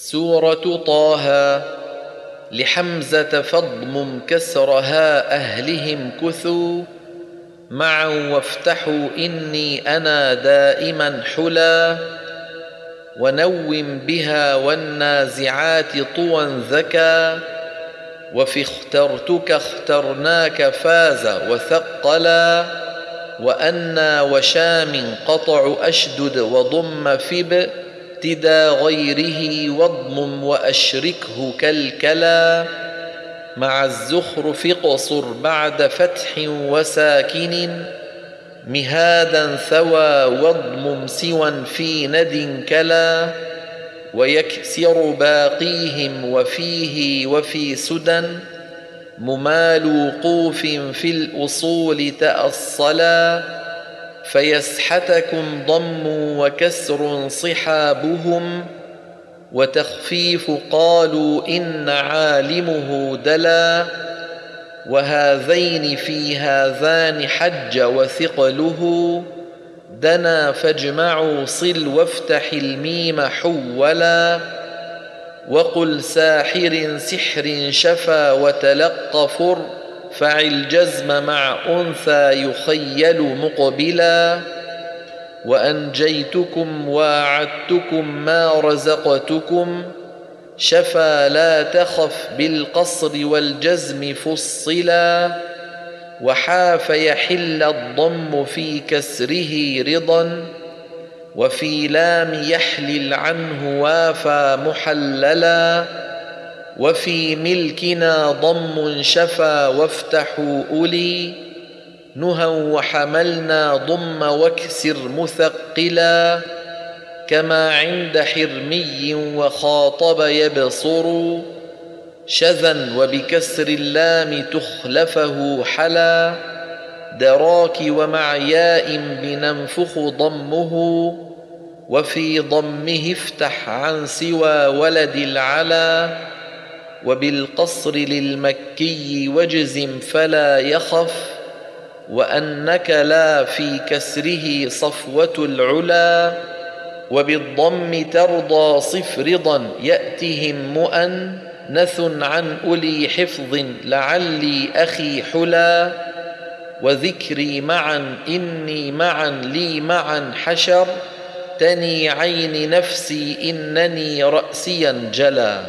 سورة طه لحمزة فاضمم كسرها أهلهم كثوا. معا وافتحوا إني أنا دائما حلا. ونوم بها والنازعات طوى ذكا وفي اخترتك اخترناك فاز وثقلا. وأنا وشام قطع أشدد وضم فب ابتدى غيره واضمم وأشركه كالكلا مع الزخرف قصر بعد فتح وساكن. مهادا ثوى واضمم سوى في ند كلا. ويكسر باقيهم وفيه وفي سدى. ممال وقوف في الأصول تأصلا. فيسحتكم ضم وكسر صحابهم وتخفيف قالوا إن عالمه دلا وهذين في هذان حج وثقله دنا فاجمعوا صل وافتح الميم حولا وقل ساحر سحر شفا وتلقفر فعل جزم مع أنثى يخيل مقبلا وأنجيتكم واعدتكم ما رزقتكم شفا لا تخف بالقصر والجزم فصلا وحاف يحل الضم في كسره رضا وفي لام يحلل عنه وافى محللا وفي ملكنا ضم شفا وافتحوا أولي نهى وحملنا ضم واكسر مثقلا كما عند حرمي وخاطب يبصر شذا وبكسر اللام تخلفه حلا دراك ومع ياء بننفخ ضمه وفي ضمه افتح عن سوى ولد العلا وبالقصر للمكي وجزم فلا يخف وأنك لا في كسره صفوة العلا وبالضم ترضى صف رضا يأتهم مؤنث عن أولي حفظ لعلي أخي حلا وذكري معا إني معا لي معا حشر تني عين نفسي إنني رأسيا جلا.